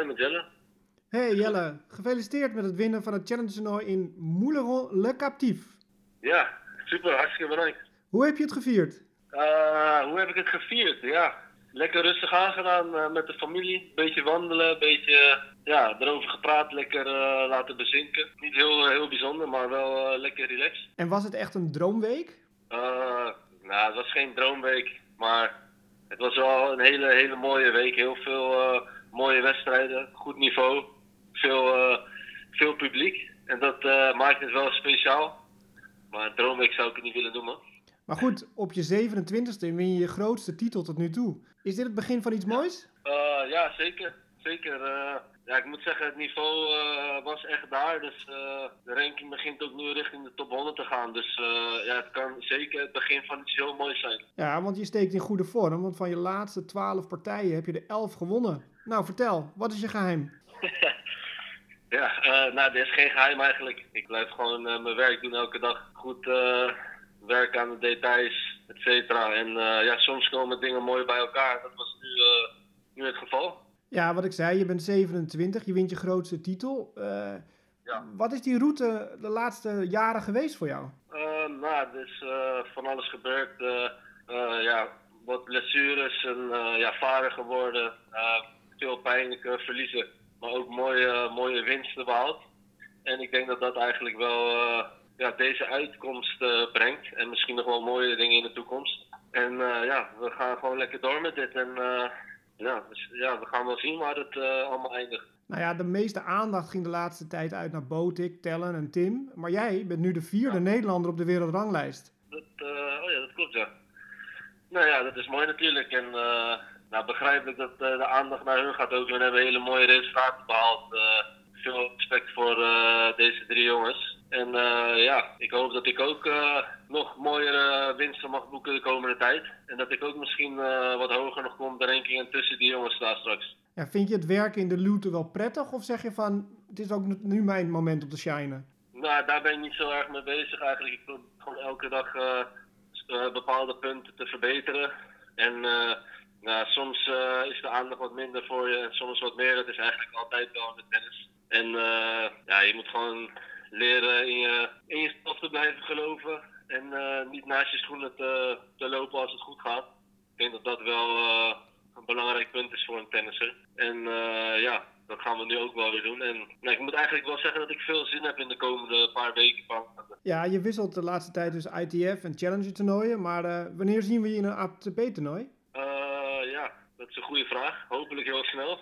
hi met Jelle. Hey Jelle, gefeliciteerd met het winnen van het challenge toernooi in Mouleron Le Captif. Ja, super, hartstikke bedankt. Hoe heb je het gevierd? Uh, hoe heb ik het gevierd? Ja, lekker rustig aangedaan uh, met de familie. Beetje wandelen, beetje ja, erover gepraat, lekker uh, laten bezinken. Niet heel, heel bijzonder, maar wel lekker relaxed. En was het echt een droomweek? nou, het was geen droomweek, maar het was wel een hele, hele mooie week. Heel veel mooie wedstrijden, goed niveau, veel, veel publiek. En dat maakt het wel speciaal. Maar droomweek zou ik het niet willen noemen. Maar goed, op je 27e win je je grootste titel tot nu toe. Is dit het begin van iets moois? Uh, ja, zeker. Zeker. Uh, ja, ik moet zeggen, het niveau uh, was echt daar. Dus de ranking begint ook nu richting de top 100 te gaan. Dus ja, het kan zeker het begin van iets heel moois zijn. Ja, want je steekt in goede vorm. Want van je laatste 12 partijen heb je er 11 gewonnen. Nou, vertel, wat is je geheim? ja, nou, dit is geen geheim eigenlijk. Ik blijf gewoon mijn werk doen elke dag. Goed werken aan de details, et cetera. En ja, soms komen dingen mooi bij elkaar. Dat was nu, nu het geval. Ja, wat ik zei, je bent 27, je wint je grootste titel. Uh, ja. Wat is die route de laatste jaren geweest voor jou? nou, er is van alles gebeurd. ja, wat blessures en ja, vader geworden. veel pijnlijke verliezen, maar ook mooie, mooie winsten behaald. En ik denk dat dat eigenlijk wel ja, deze uitkomst uh, brengt. En misschien nog wel mooie dingen in de toekomst. En uh, ja, we gaan gewoon lekker door met dit. En uh, ja, dus, ja, we gaan wel zien waar het allemaal eindigt. Nou ja, de meeste aandacht ging de laatste tijd uit naar Botik, Tellen en Tim. Maar jij bent nu de vierde ja. Nederlander op de wereldranglijst. Dat, oh ja, dat klopt ja. Nou ja, dat is mooi natuurlijk. En nou, begrijpelijk dat de aandacht naar hun gaat ook. We hebben hele mooie resultaten behaald. veel respect voor deze drie jongens. En uh, ja, ik hoop dat ik ook uh, nog mooiere winsten mag boeken de komende tijd. En dat ik ook misschien uh, wat hoger nog kom de ranking en tussen die jongens sta straks. Ja, vind je het werken in de looten wel prettig? Of zeg je van, het is ook nu mijn moment om te shinen? Nou, daar ben ik niet zo erg mee bezig eigenlijk. Ik probeer gewoon elke dag bepaalde punten te verbeteren. En nou, soms is de aandacht wat minder voor je en soms wat meer. Dat is eigenlijk altijd wel met tennis. En ja, je moet gewoon leren in je, in je stof te blijven geloven. En uh, niet naast je schoenen te, te, lopen als het goed gaat. Ik denk dat dat wel uh, een belangrijk punt is voor een tennisser. En uh, ja, dat gaan we nu ook wel weer doen. En nou, ik moet eigenlijk wel zeggen dat ik veel zin heb in de komende paar weken. Ja, je wisselt de laatste tijd dus ITF en Challenger toernooien. Maar wanneer zien we je in een ATP toernooi? ja, dat is een goede vraag. Hopelijk heel snel.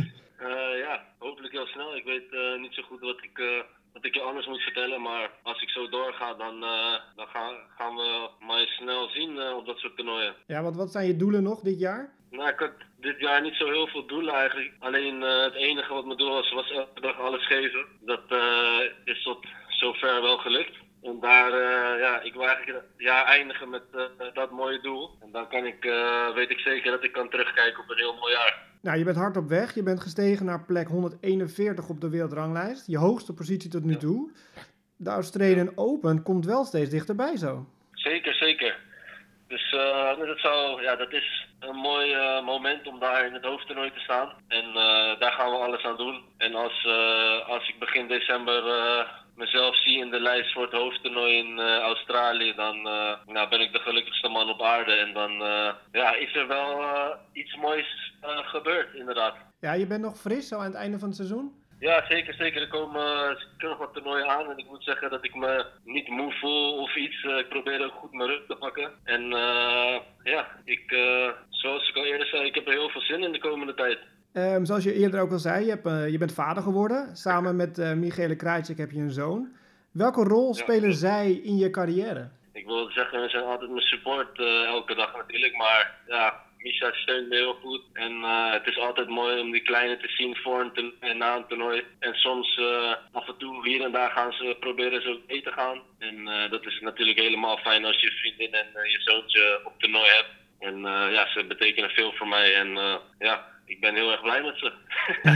ja, hopelijk heel snel. Ik weet niet zo goed wat ik dat ik je anders moet vertellen. Maar als ik zo doorga, dan, uh, dan gaan, gaan we mij snel zien uh, op dat soort toernooien. Ja, want wat zijn je doelen nog dit jaar? Nou, ik had dit jaar niet zo heel veel doelen eigenlijk. Alleen uh, het enige wat mijn doel was, was elke dag alles geven. Dat is tot zover wel gelukt. En daar, ja, ik wil eigenlijk het jaar eindigen met dat mooie doel. En dan kan ik, weet ik zeker dat ik kan terugkijken op een heel mooi jaar. Nou, je bent hard op weg. Je bent gestegen naar plek 141 op de wereldranglijst. Je hoogste positie tot nu toe. De Australian Open komt wel steeds dichterbij zo. Zeker, zeker. Dus uh, dat, zou, ja, dat is een mooi uh, moment om daar in het hoofdtoernooi te staan. En uh, daar gaan we alles aan doen. En als, als ik begin december mezelf zie in de lijst voor het hoofdtoernooi in uh, Australië, dan uh, nou, ben ik de gelukkigste man op aarde. En dan uh, ja, is er wel iets moois gebeurd, inderdaad. Ja, je bent nog fris zo aan het einde van het seizoen? Ja, zeker, zeker. Er komen nog wat toernooien aan en ik moet zeggen dat ik me niet moe voel of iets. ik probeer ook goed mijn rug te pakken. En ja, ik, zoals ik al eerder zei, ik heb er heel veel zin in de komende tijd. Um, zoals je eerder ook al zei, je, hebt, uh, je bent vader geworden. Samen met uh, Michele Krajcik heb je een zoon. Welke rol spelen ja. zij in je carrière? Ik wil zeggen, ze zijn altijd mijn support uh, elke dag natuurlijk. Maar ja, Misha steunt me heel goed. En het is altijd mooi om die kleine te zien voor een en na een toernooi. En soms af en toe hier en daar gaan ze proberen zo mee te gaan. En dat is natuurlijk helemaal fijn als je vriendin en je zoontje op toernooi hebt. En ja, ze betekenen veel voor mij. En ja, ik ben heel erg blij met ze.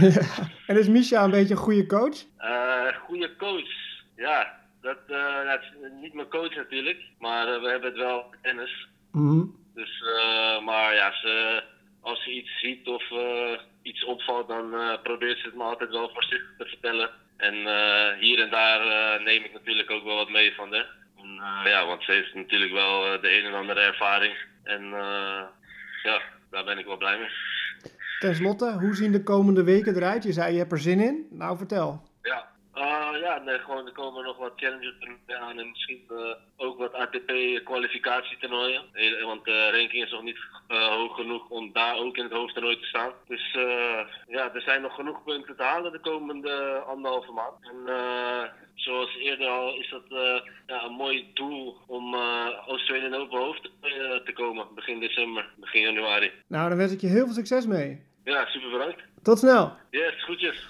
en is Misha een beetje een goede coach? Uh, goede coach, ja. Dat, dat, is niet mijn coach natuurlijk, maar uh, we hebben het wel tennis. Mm -hmm. Dus, maar ja, ze, als ze iets ziet of iets opvalt, dan probeert ze het me altijd wel voorzichtig te vertellen. En hier en daar neem ik natuurlijk ook wel wat mee van ja, want ze heeft natuurlijk wel de een en andere ervaring. En ja, daar ben ik wel blij mee. Ten slotte, hoe zien de komende weken eruit? Je zei je hebt er zin in. Nou, vertel. Ja, uh, nee, gewoon, er komen nog wat challenger aan en misschien uh, ook wat ATP kwalificatietoernooien. Want de ranking is nog niet uh, hoog genoeg om daar ook in het hoofdtoernooi te staan. Dus ja, er zijn nog genoeg punten te halen de komende anderhalve maand. En zoals eerder al is dat ja, een mooi doel om Australian Open hoofd te komen begin december, begin januari. Nou, dan wens ik je heel veel succes mee. Ja, super bedankt. Tot snel. Yes, groetjes.